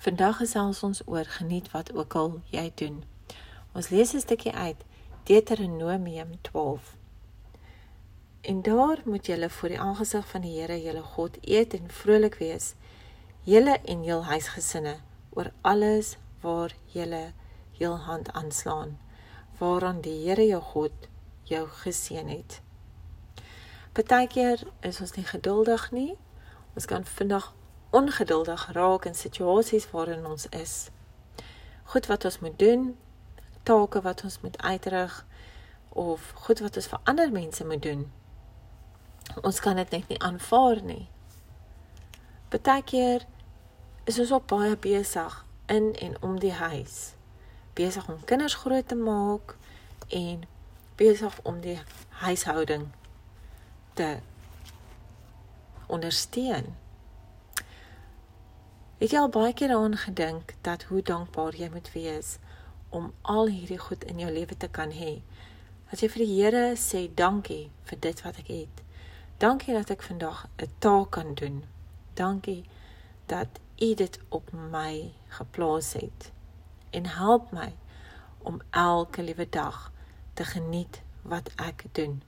Vandag gesels ons oor geniet wat ook al jy doen. Ons lees 'n stukkie uit Deuteronomium 12. En daar moet julle voor die aangesig van die Here julle God eet en vrolik wees, julle en jul huisgesinne oor alles waar julle jul hand aanslaan, waaraan die Here jou God jou geseën het. Partykeer is ons nie geduldig nie. Ons kan vandag ongeduldig raak in situasies waarin ons is. Goed wat ons moet doen, take wat ons moet uitrig of goed wat ons vir ander mense moet doen. Ons kan dit net nie aanvaar nie. Partykeer is ons op baie besig in en om die huis. Besig om kinders groot te maak en besig om die huishouding te ondersteun. Het jy al baie keer daaraan gedink dat hoe dankbaar jy moet wees om al hierdie goed in jou lewe te kan hê? As jy vir die Here sê dankie vir dit wat ek het. Dankie dat ek vandag 'n taak kan doen. Dankie dat U dit op my geplaas het. En help my om elke liewe dag te geniet wat ek doen.